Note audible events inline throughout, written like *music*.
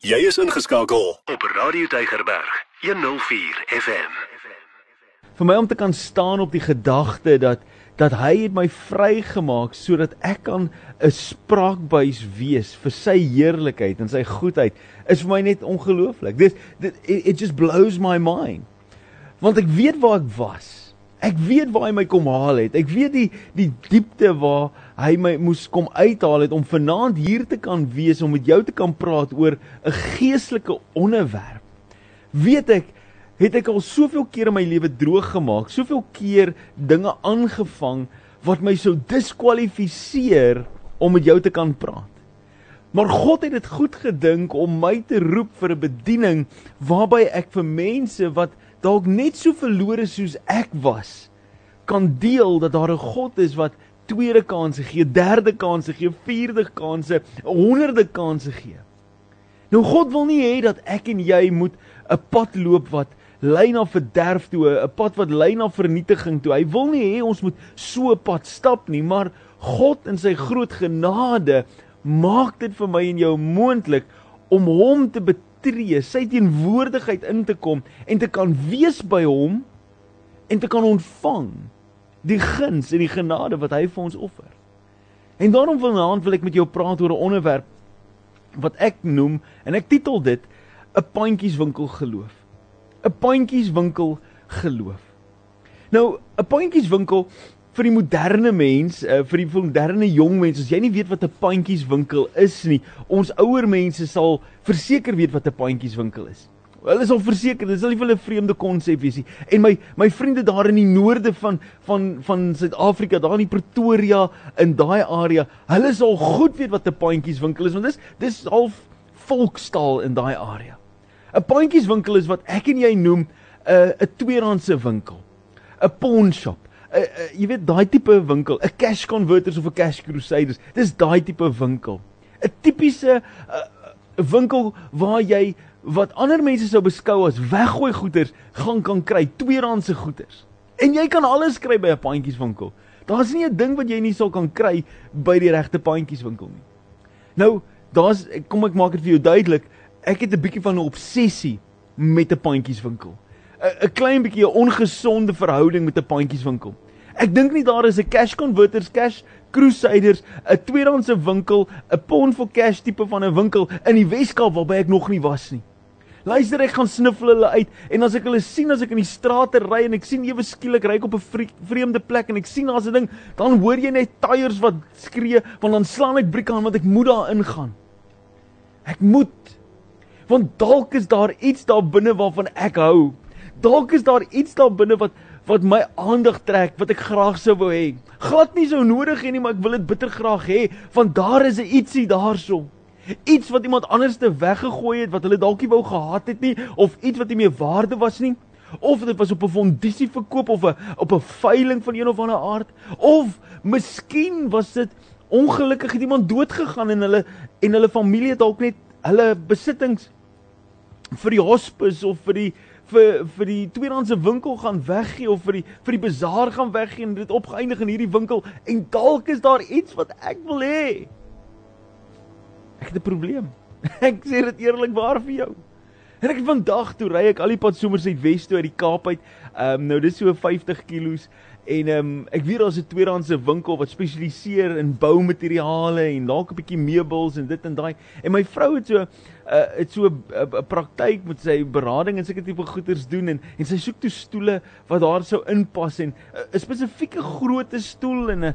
Jy is ingeskakel op Radio Deigerberg 104 FM. Vir my om te kan staan op die gedagte dat dat hy het my vrygemaak sodat ek kan 'n spraakbuis wees vir sy heerlikheid en sy goedheid is vir my net ongelooflik. Dit dit it just blows my mind. Want ek weet waar ek was. Ek weet waar hy my kom haal het. Ek weet die die diepte waar hy my moes kom uithaal het om vanaand hier te kan wees om met jou te kan praat oor 'n geestelike onderwerp. Weet ek het ek al soveel keer in my lewe droog gemaak, soveel keer dinge aangevang wat my sou diskwalifiseer om met jou te kan praat. Maar God het dit goed gedink om my te roep vir 'n bediening waarby ek vir mense wat dalk net so verlore soos ek was kan deel dat daar 'n God is wat tweede kansse gee, derde kansse gee, vierde kansse, honderde kansse gee. Nou God wil nie hê dat ek en jy moet 'n pad loop wat lei na verderf toe, 'n pad wat lei na vernietiging toe. Hy wil nie hê ons moet so 'n pad stap nie, maar God in sy groot genade maak dit vir my en jou moontlik om hom te betree tree, sy teenwoordigheid in te kom en te kan wees by hom en te kan ontvang die guns en die genade wat hy vir ons offer. En daarom vanaand wil ek met jou praat oor 'n onderwerp wat ek noem en ek titel dit 'n pandjieswinkel geloof. 'n Pandjieswinkel geloof. Nou, 'n pandjieswinkel vir die moderne mens, uh, vir die moderne jong mense, as jy nie weet wat 'n pandjieswinkel is nie, ons ouer mense sal verseker weet wat 'n pandjieswinkel is. Hulle is al verseker, dis al nie vir hulle 'n vreemde konsep wees nie. En my my vriende daar in die noorde van van van Suid-Afrika, daar in Pretoria in daai area, hulle sal goed weet wat 'n pandjieswinkel is want dis dis half volkstaal in daai area. 'n Pandjieswinkel is wat ek en jy noem 'n uh, 'n tweedehandse winkel. 'n Pawn shop 'n jy weet daai tipe winkel, 'n cash converters of 'n cash crusaders. Dis daai tipe winkel. 'n Tipiese uh, winkel waar jy wat ander mense sou beskou as weggooi goederes gaan kan kry, tweedehandse goederes. En jy kan alles kry by 'n pandjieswinkel. Daar's nie 'n ding wat jy nie sal kan kry by die regte pandjieswinkel nie. Nou, daar's kom ek maak dit vir jou duidelik, ek het 'n bietjie van 'n obsessie met 'n pandjieswinkel. 'n klein bietjie 'n ongesonde verhouding met 'n pandjieswinkel. Ek dink nie daar is 'n cash converters, cash crusaders, 'n tweedehandse winkel, 'n pawn for cash tipe van 'n winkel in die Weskaap waarby ek nog nie was nie. Luister, ek gaan sniffel hulle uit en as ek hulle sien as ek in die strate ry en ek sien ewe skielik ry ek op 'n vreemde plek en ek sien daar's 'n ding, dan hoor jy net tyres wat skree, want dan slaan ek brieke aan want ek moet daar ingaan. Ek moet want dalk is daar iets daar binne waarvan ek hou Dalk is daar iets daar binne wat wat my aandag trek wat ek graag sou wou hê. Glad nie so nodig hê nie, maar ek wil dit bitter graag hê, want daar is 'n ietsie daarso. Iets wat iemand anders te weggegooi het wat hulle dalk nie wou gehad het nie of iets wat nie meer waarde was nie. Of dit was op 'n fondisie verkoop of 'n op 'n veiling van een of ander aard of miskien was dit ongelukkig het iemand dood gegaan en hulle en hulle familie dalk net hulle besittings vir die hospis of vir die vir vir die tweedehandse winkel gaan weggee of vir die vir die bazaar gaan weggee en dit opgeëindig in hierdie winkel en dalk is daar iets wat ek wil hê. Ek het 'n probleem. *laughs* Ek sê dit eerlikwaar vir jou. En ek vandag toe ry ek al die pad somers uit Wes toe uit die Kaap uit. Ehm um, nou dis so 50 km en ehm um, ek weet daar's 'n tweedehandse winkel wat spesialiseer in boumateriale en dalk 'n bietjie meubels en dit en daai. En my vrou het so 'n uh, het so 'n uh, praktyk met sy berading en sulke tipe goeders doen en en sy soek toe stoele wat daar sou inpas en 'n uh, spesifieke grootte stoel en 'n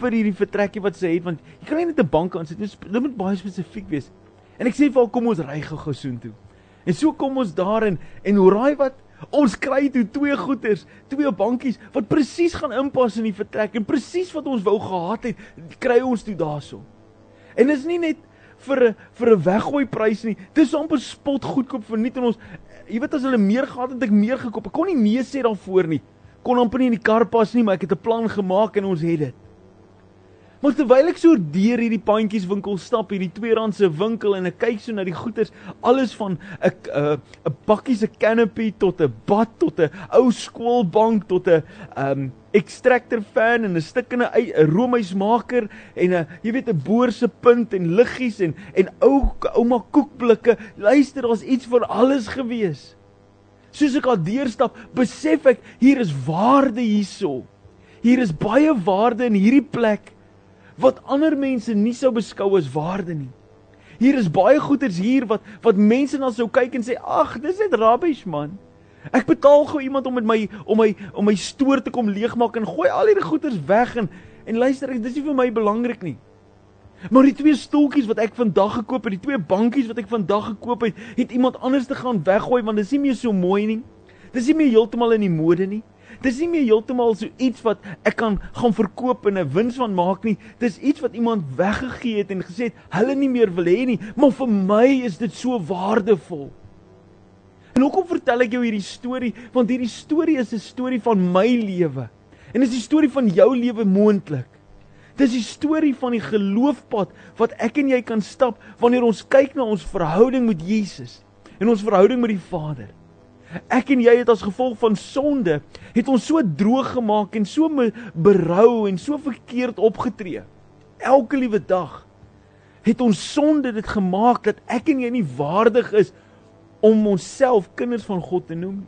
vir hierdie vertrekkie wat sy het want jy kan nie net 'n bank aan sit nie. Dit moet baie spesifiek wees. En ek sê vir haar kom ons ry gou-gou soontoe. En so kom ons daar in en hoe raai wat Ons kry toe twee goeders, twee bankies wat presies gaan inpas in die vertrek en presies wat ons wou gehad het, kry ons toe daarso. En dis nie net vir 'n vir 'n weggooi prys nie. Dis amper spot goedkoop verniet en ons jy weet as hulle meer gehad het, ek meer gekoop. Ek kon nie nee sê daarvoor nie. Kon amper nie in die kar pas nie, maar ek het 'n plan gemaak en ons het dit. Maar terwyl ek so deur hierdie pandjieswinkel stap, hierdie R2 winkel en ek kyk so na die goeders, alles van 'n 'n 'n bakkie se canopy tot 'n bad tot 'n ou skoolbank tot 'n um extractor fan en 'n stikkende 'n roomhuismaker en 'n jy weet 'n boor se punt en liggies en en ou ouma koekblikke. Luister, daar's iets vir alles gewees. Soos ek al deurstap, besef ek hier is waarde hierso. Hier is baie waarde in hierdie plek wat ander mense nie sou beskou as waarde nie. Hier is baie goederes hier wat wat mense na sou kyk en sê ag, dis net rubbish man. Ek betaal gou iemand om met my om my om my stoor te kom leegmaak en gooi al hierdie goederes weg en en luister, dis nie vir my belangrik nie. Maar die twee stoeltjies wat ek vandag gekoop het, die twee bankies wat ek vandag gekoop het, het iemand anders te gaan weggooi want dit is nie meer so mooi nie. Dis nie meer heeltemal in die mode nie. Dis nie meer heeltemal so iets wat ek kan gaan verkoop en 'n wins van maak nie. Dis iets wat iemand weggegee het en gesê het hulle nie meer wil hê nie, maar vir my is dit so waardevol. En hoekom vertel ek jou hierdie storie? Want hierdie storie is 'n storie van my lewe. En dit is die storie van jou lewe moontlik. Dis die storie van die geloofpad wat ek en jy kan stap wanneer ons kyk na ons verhouding met Jesus en ons verhouding met die Vader. Ek en jy het as gevolg van sonde het ons so droog gemaak en so berou en so verkeerd opgetree. Elke liewe dag het ons sonde dit gemaak dat ek en jy nie waardig is om onsself kinders van God te noem.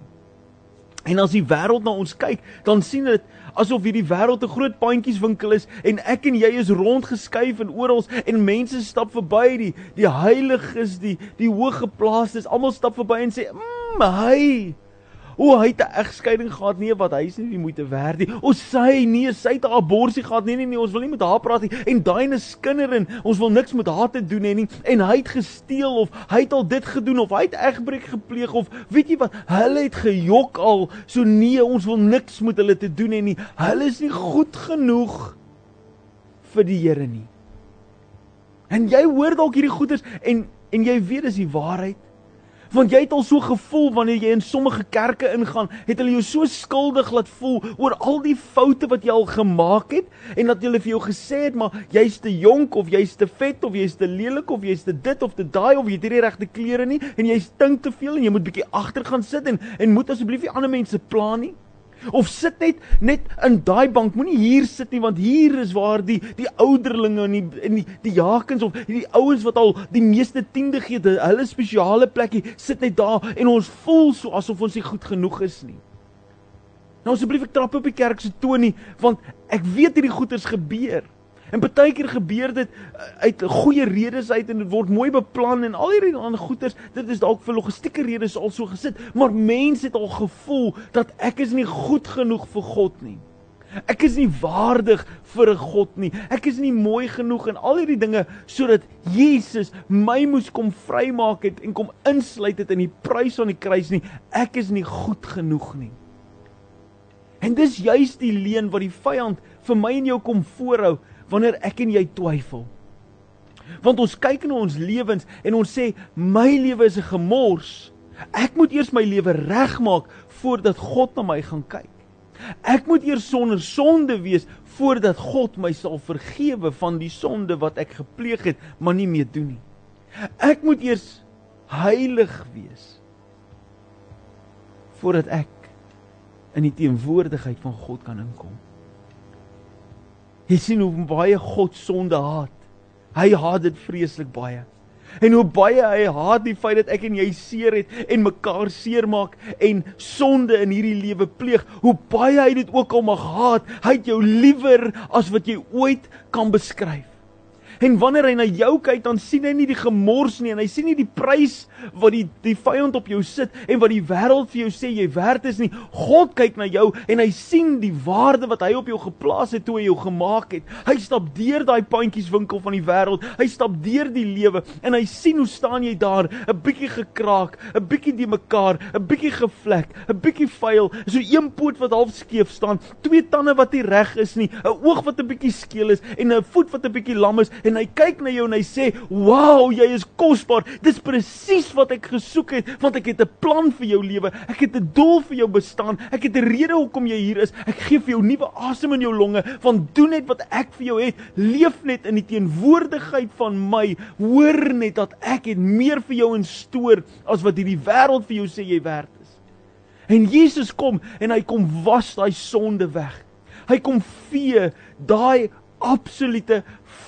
En as die wêreld na ons kyk, dan sien dit asof hierdie wêreld 'n groot pandjieswinkel is en ek en jy is rondgeskuif en oral en mense stap verby die die heiliges, die die hooggeplaastes, almal stap verby en sê, "Mmm, hy O, hy het 'n egskeiding gehad, nee, wat hy is nie die moeite werd nie. O, sy, nee, sy het 'n abortus gehad. Nee, nee, nee, ons wil nie met haar praat nie. En daai is skinder en ons wil niks met haar te doen hê nie. En hy het gesteel of hy het al dit gedoen of hy het egbreek gepleeg of weet jy wat? Hulle het gejok al. So nee, ons wil niks met hulle te doen hê nie. Hulle is nie goed genoeg vir die Here nie. En jy hoor dalk hierdie goeters en en jy weet dis die waarheid. Want jy het al so gevoel wanneer jy in sommige kerke ingaan, het hulle jou so skuldig laat voel oor al die foute wat jy al gemaak het en dat hulle vir jou gesê het maar jy's te jonk of jy's te vet of jy's te lelik of jy's te dit of te daai of jy het nie die regte klere nie en jy stink te veel en jy moet bietjie agter gaan sit en en moet asseblief nie ander mense pla nie. Of sit net net in daai bank, moenie hier sit nie want hier is waar die die ouderlinge en die en die die jakens of die ouens wat al die meeste tiende gee, hulle spesiale plekkie sit net daar en ons voel so asof ons nie goed genoeg is nie. Nou asseblief ek trap op die kerk se toon nie want ek weet hierdie goeters gebeur. En baie keer gebeur dit uh, uit goeie redes uit en dit word mooi beplan en al hierdie ander goeters, dit is dalk vir logistieke redes al so gesit, maar mense het al gevoel dat ek is nie goed genoeg vir God nie. Ek is nie waardig vir 'n God nie. Ek is nie mooi genoeg en al hierdie dinge sodat Jesus my moes kom vrymaak het en kom insluit het in die prys van die kruis nie. Ek is nie goed genoeg nie. En dis juis die leuen wat die vyand vir my en jou kom voorhou wanneer ek en jy twyfel. Want ons kyk na ons lewens en ons sê my lewe is 'n gemors. Ek moet eers my lewe regmaak voordat God na my gaan kyk. Ek moet eers sonder sonde wees voordat God my sal vergewe van die sonde wat ek gepleeg het, maar nie meer doen nie. Ek moet eers heilig wees voordat ek in die teenwoordigheid van God kan inkom. Jy sien hoe baie God sonde haat. Hy haat dit vreeslik baie. En hoe baie hy haat die feit dat ek en jy seer het en mekaar seermaak en sonde in hierdie lewe pleeg. Hoe baie hy dit ook al mag haat. Hy het jou liewer as wat jy ooit kan beskryf. En wanneer hy na jou kyk, dan sien hy nie die gemors nie en hy sien nie die prys wat die die vyand op jou sit en wat die wêreld vir jou sê jy werd is nie. God kyk na jou en hy sien die waarde wat hy op jou geplaas het toe hy jou gemaak het. Hy stap deur daai pandjieswinkel van die wêreld. Hy stap deur die lewe en hy sien hoe staan jy daar, 'n bietjie gekraak, 'n bietjie die mekaar, 'n bietjie gevlek, 'n bietjie vuil, so een poot wat half skeef staan, twee tande wat nie reg is nie, 'n oog wat 'n bietjie skeel is en 'n voet wat 'n bietjie lam is en hy kyk na jou en hy sê, "Wow, jy is kosbaar. Dis presies wat ek gesoek het, want ek het 'n plan vir jou lewe. Ek het 'n doel vir jou bestaan. Ek het 'n rede hoekom jy hier is. Ek gee vir jou nuwe asem in jou longe. Want doen net wat ek vir jou het. Leef net in die teenwoordigheid van my. Hoor net dat ek het meer vir jou instoor as wat hierdie wêreld vir jou sê jy werd is." En Jesus kom en hy kom was daai sonde weg. Hy kom vee daai absolute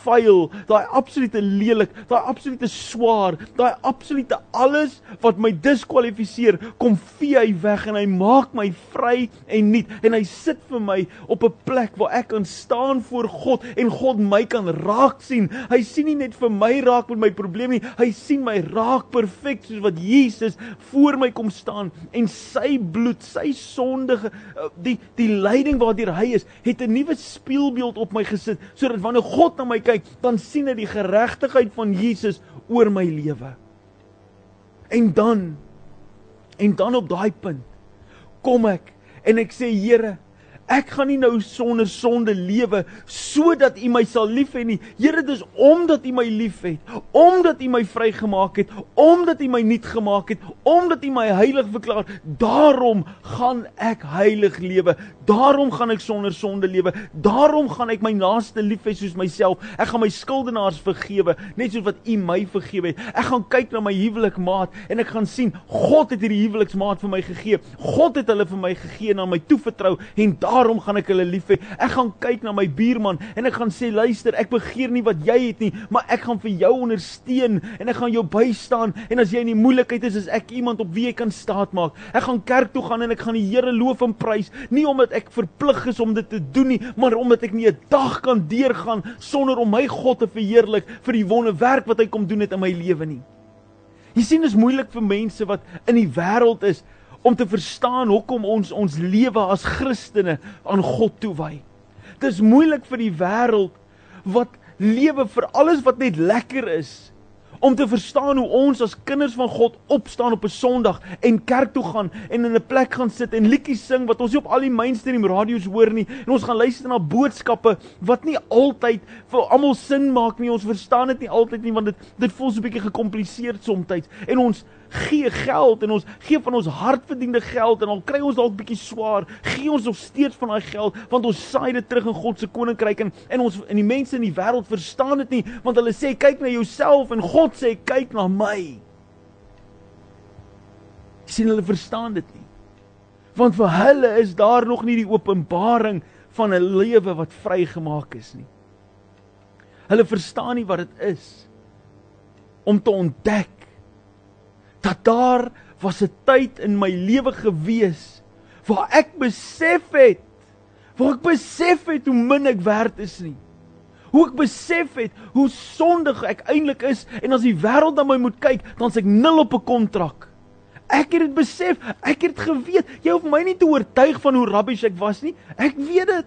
vuil, daai absolute lelik, daai absolute swaar, daai absolute alles wat my diskwalifiseer, kom vee hy weg en hy maak my vry en nuut en hy sit vir my op 'n plek waar ek kan staan voor God en God my kan raak sien. Hy sien nie net vir my raak met my probleem nie, hy sien my raak perfek soos wat Jesus voor my kom staan en sy bloed, sy sondige die die lyding waardeur hy is, het 'n nuwe spieelbeeld op my gesit sodat wanneer God na my kyk, dan sien hy die geregtigheid van Jesus oor my lewe. En dan en dan op daai punt kom ek en ek sê Here, Ek gaan nie nou sonder sonde lewe sodat U my sal lief hê nie. Here, dis omdat U my liefhet, omdat U my vrygemaak het, omdat U my nuut gemaak het, omdat U my heilig verklaar. Daarom gaan ek heilig lewe. Daarom gaan ek sonder sonde lewe. Daarom gaan ek my naaste lief hê soos myself. Ek gaan my skuldenaars vergewe, net soos wat U my vergewe het. Ek gaan kyk na my huwelikmaat en ek gaan sien God het hierdie huweliksmaat vir my gegee. God het hulle vir my gegee en aan my toevertrou en daar daarom gaan ek hulle lief hê. Ek gaan kyk na my buurman en ek gaan sê luister, ek begeer nie wat jy het nie, maar ek gaan vir jou ondersteun en ek gaan jou bystaan en as jy in die moeilikheid is, is ek iemand op wie jy kan staat maak. Ek gaan kerk toe gaan en ek gaan die Here loof en prys, nie omdat ek verplig is om dit te doen nie, maar omdat ek nie 'n dag kan deurgaan sonder om my God te verheerlik vir die wonderwerk wat hy kom doen het in my lewe nie. Jy sien dit is moeilik vir mense wat in die wêreld is om te verstaan hoekom ons ons lewe as Christene aan God toewy. Dis moeilik vir die wêreld wat lewe vir alles wat net lekker is om te verstaan hoe ons as kinders van God opstaan op 'n Sondag en kerk toe gaan en in 'n plek gaan sit en liedjies sing wat ons nie op al die mainstream radio's hoor nie en ons gaan luister na boodskappe wat nie altyd vir almal sin maak nie ons verstaan dit nie altyd nie want dit dit voel so 'n bietjie gekompliseerd soms en ons gee geld en ons gee van ons hardverdiende geld en al kry ons dalk bietjie swaar, gee ons nog steeds van daai geld want ons saai dit terug in God se koninkryk en en ons en die mense in die wêreld verstaan dit nie want hulle sê kyk na jouself en God sê kyk na my. sien hulle verstaan dit nie. Want vir hulle is daar nog nie die openbaring van 'n lewe wat vrygemaak is nie. Hulle verstaan nie wat dit is om te ontdek dat daar was 'n tyd in my lewe gewees waar ek besef het waar ek besef het hoe min ek werd is nie. Hoe ek besef het hoe sondig ek eintlik is en as die wêreld na my moet kyk, dan s'ek nul op 'n kontrak. Ek het dit besef, ek het geweet, jy hoef my nie te oortuig van hoe rubbish ek was nie. Ek weet dit.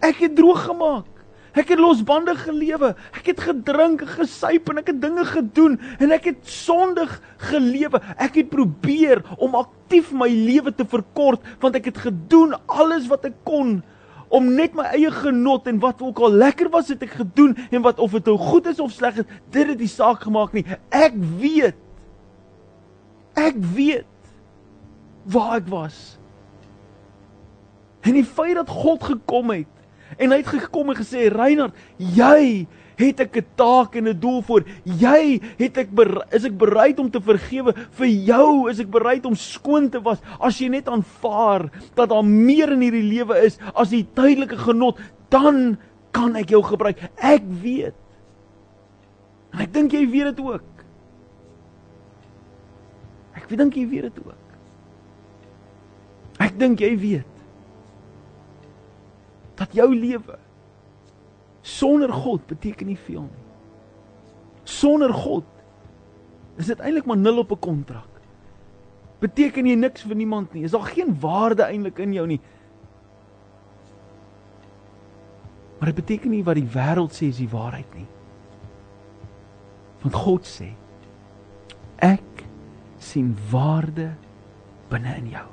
Ek het droog gemaak. Ek het losbandig gelewe. Ek het gedrink, gesuip en ek het dinge gedoen en ek het sondig gelewe. Ek het probeer om aktief my lewe te verkort want ek het gedoen alles wat ek kon om net my eie genot en wat ook al lekker was het ek gedoen en wat of dit nou goed is of sleg is, dit het die saak gemaak nie. Ek weet. Ek weet waar ek was. En die feit dat God gekom het En hy het gekom en gesê: "Reinhard, jy het ek 'n taak en 'n doel vir. Jy het ek is ek bereid om te vergewe. Vir jou is ek bereid om skoon te was as jy net aanvaar dat daar meer in hierdie lewe is as die tydelike genot, dan kan ek jou gebruik. Ek weet. En ek dink jy weet dit ook. Ek dink jy weet dit ook. Ek dink jy weet dat jou lewe sonder God beteken nie veel nie. Sonder God is dit eintlik maar nul op 'n kontrak. Beteken jy niks vir niemand nie. Is daar geen waarde eintlik in jou nie. Maar dit beteken nie wat die wêreld sê is die waarheid nie. Want God sê ek sien waarde binne in jou.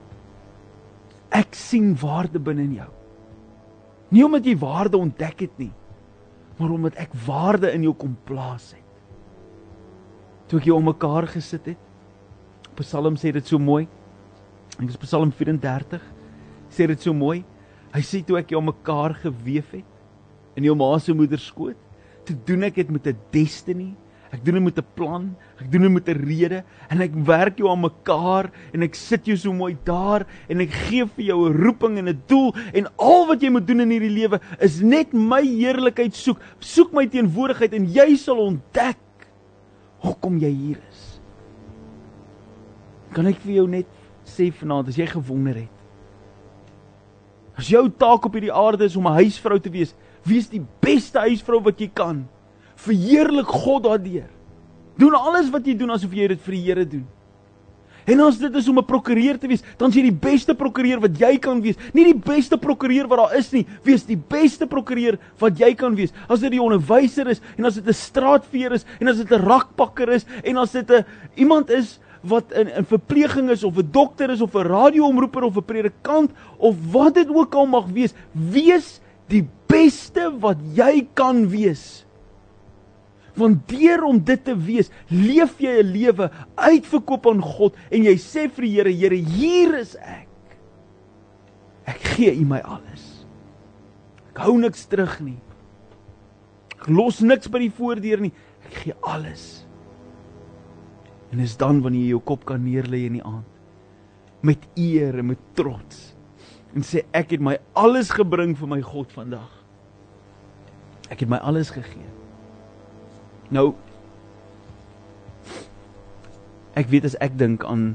Ek sien waarde binne in jou. Nie omdat jy waarde ontdek het nie, maar omdat ek waarde in jou kom plaas het. Toe ek jou om mekaar gesit het. Psalm sê dit so mooi. Ek is Psalm 34 sê dit so mooi. Hy sê toe ek jou om mekaar gewewe het in jou ma se moeder skoot, toe doen ek dit met 'n destiny. Ek doen dit met 'n plan. Ek doen dit met 'n rede en ek werk jou aan mekaar en ek sit jou so mooi daar en ek gee vir jou 'n roeping en 'n doel en al wat jy moet doen in hierdie lewe is net my heerlikheid soek. Soek my teenwoordigheid en jy sal ontdek hoekom jy hier is. Kan ek vir jou net sê vanaand as jy gewonder het. As jou taak op hierdie aarde is om 'n huisvrou te wees, wees die beste huisvrou wat jy kan verheerlik God daardeur. Doen alles wat jy doen asof jy dit vir die Here doen. En as dit is om 'n prokureur te wees, dan is jy die beste prokureur wat jy kan wees. Nie die beste prokureur wat daar is nie, wees die beste prokureur wat jy kan wees. As dit die onderwyser is en as dit 'n straatveer is en as dit 'n rakpakker is en as dit 'n iemand is wat in 'n verpleging is of 'n dokter is of 'n radioomroeper of 'n predikant of wat dit ook al mag wees, wees die beste wat jy kan wees. Want deur om dit te wees, leef jy 'n lewe uitverkoop aan God en jy sê vir die Here, Here, hier is ek. Ek gee U my alles. Ek hou niks terug nie. Ek los niks by die voordeur nie. Ek gee alles. En is dan wanneer jy jou kop kan neerlê in die aand met eer en met trots en sê ek het my alles gebring vir my God vandag. Ek het my alles gegee. Nou ek weet as ek dink aan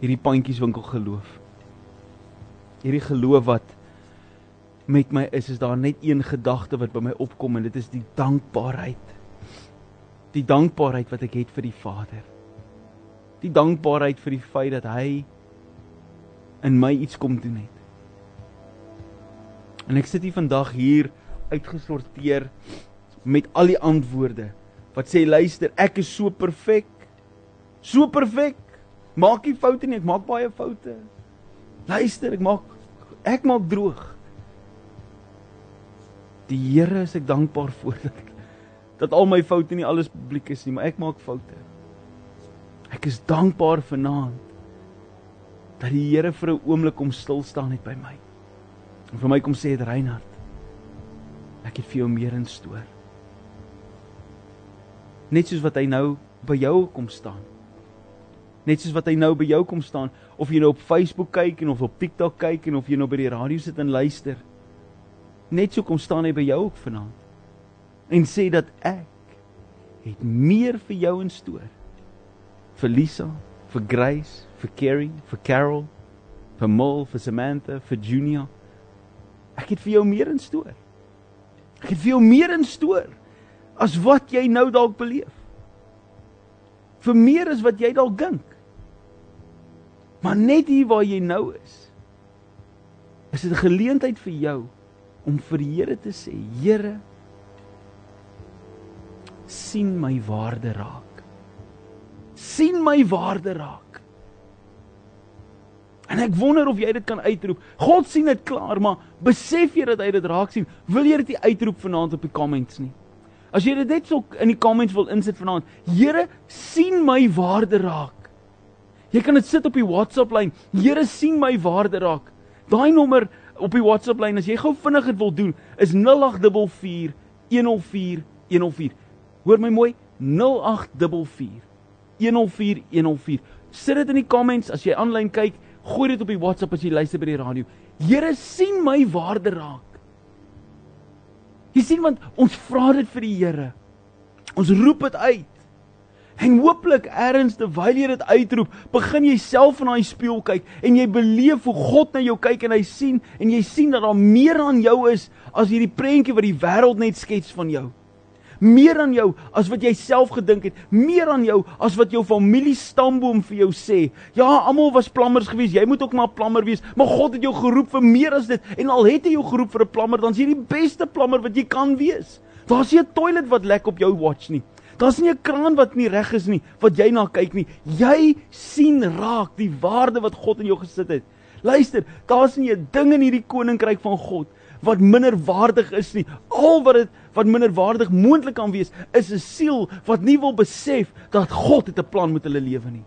hierdie pandjieswinkel geloof. Hierdie geloof wat met my is, is daar net een gedagte wat by my opkom en dit is die dankbaarheid. Die dankbaarheid wat ek het vir die Vader. Die dankbaarheid vir die feit dat hy in my iets kom doen het. En ek sit hier vandag hier uitgesorteer met al die antwoorde wat sê luister, ek is so perfek. So perfek. Maak nie foute nie, ek maak baie foute. Luister, ek maak ek maak droog. Die Here is ek dankbaar vir *laughs* dat dat al my foute nie alles publiek is nie, maar ek maak foute. Ek is dankbaar vanaand dat die Here vir 'n oomblik kom stil staan net by my. En vir my kom sê dit Reinhard. Ek het vir jou meer instoor net soos wat hy nou by jou kom staan. Net soos wat hy nou by jou kom staan of jy nou op Facebook kyk en of op TikTok kyk en of jy nou by die radio sit en luister. Net so kom staan hy by jou ook vanaand. En sê dat ek het meer vir jou in stoor. Vir Lisa, vir Grace, vir Carrie, vir Carol, vir Mol, vir Samantha, vir Junior. Ek het vir jou meer in stoor. Ek het vir jou meer in stoor as wat jy nou dalk beleef. Vir meer as wat jy dalk dink. Maar net hier waar jy nou is, is dit 'n geleentheid vir jou om vir die Here te sê, Here, sien my waarde raak. sien my waarde raak. En ek wonder of jy dit kan uitroep. God sien dit klaar, maar besef jy dat hy dit raak sien? Wil jy dit uitroep vanaand op die comments nie? As jy dit net so in die comments wil insit vanaand, Here, sien my waarde raak. Jy kan dit sit op die WhatsApp lyn. Here, sien my waarde raak. Daai nommer op die WhatsApp lyn as jy gou vinnig dit wil doen, is 0844 104 104. Hoor my mooi, 0844 104 104. Sit dit in die comments as jy aanlyn kyk, gooi dit op die WhatsApp as jy luister by die radio. Here, sien my waarde raak. Jy sien want ons vra dit vir die Here. Ons roep dit uit. En hooplik erns terwyl jy dit uitroep, begin jy self in daai spieël kyk en jy beleef hoe God na jou kyk en hy sien en jy sien dat daar meer aan jou is as hierdie prentjie wat die wêreld net skets van jou meer aan jou as wat jy self gedink het, meer aan jou as wat jou familie stamboom vir jou sê. Ja, almal was plammers geweest, jy moet ook maar plammer wees, maar God het jou geroep vir meer as dit. En al het hy jou geroep vir 'n plammer, dan is jy die beste plammer wat jy kan wees. Daar's nie 'n toilet wat lek op jou watch nie. Daar's nie 'n kraan wat nie reg is nie, wat jy na kyk nie. Jy sien raak die waarde wat God in jou gesit het. Luister, daar's nie 'n ding in hierdie koninkryk van God wat minderwaardig is nie. Al wat dit wat minderwaardig moontlik kan wees, is 'n siel wat nie wil besef dat God het 'n plan met hulle lewe nie.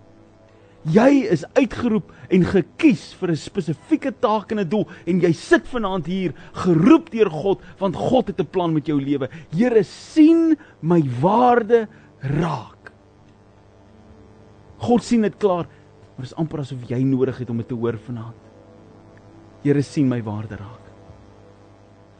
Jy is uitgeroep en gekies vir 'n spesifieke taak en 'n doel en jy sit vanaand hier geroep deur God want God het 'n plan met jou lewe. Here sien my waarde raak. God sien dit klaar, maar dit is amper asof jy nodig het om dit te hoor vanaand. Here sien my waarde raak.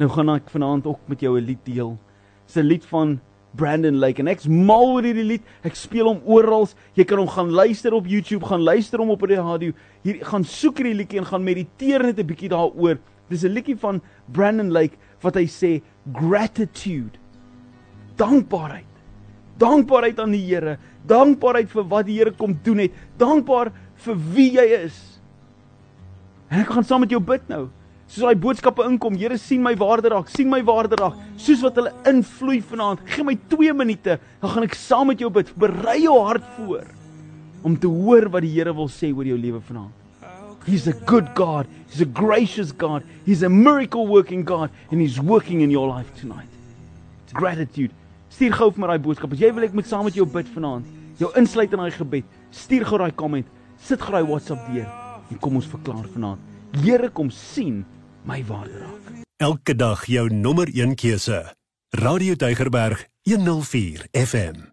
Nou gaan ek vanaand ook met jou 'n lied deel. Dis 'n lied van Brandon Lake en ek's mal oor hierdie lied. Ek speel hom oral. Jy kan hom gaan luister op YouTube, gaan luister hom op die radio. Hier gaan soek hierdie liedjie en gaan mediteer net 'n bietjie daaroor. Dis 'n liedjie van Brandon Lake wat hy sê gratitude. Dankbaarheid. Dankbaarheid aan die Here. Dankbaarheid vir wat die Here kom doen het. Dankbaar vir wie jy is. En ek gaan saam met jou bid nou soos daai boodskappe inkom, Here sien my waarde raak, sien my waarde raak, soos wat hulle invloei vanaand. Gee my 2 minute, dan gaan ek saam met jou bid. Berei jou hart voor om te hoor wat die Here wil sê oor jou lewe vanaand. He's a good God. He's a gracious God. He's a miracle working God and he's working in your life tonight. It's gratitude. Stuur gou vir my daai boodskap. As jy wil ek moet saam met jou bid vanaand, jou insluit in daai gebed. Stuur gou daai comment. Sit gou daai WhatsApp deur en kom ons verklaar vanaand. Here kom sien my waarde raak. Elke dag jou nommer 1 keuse. Radio Deugerberg 104 FM.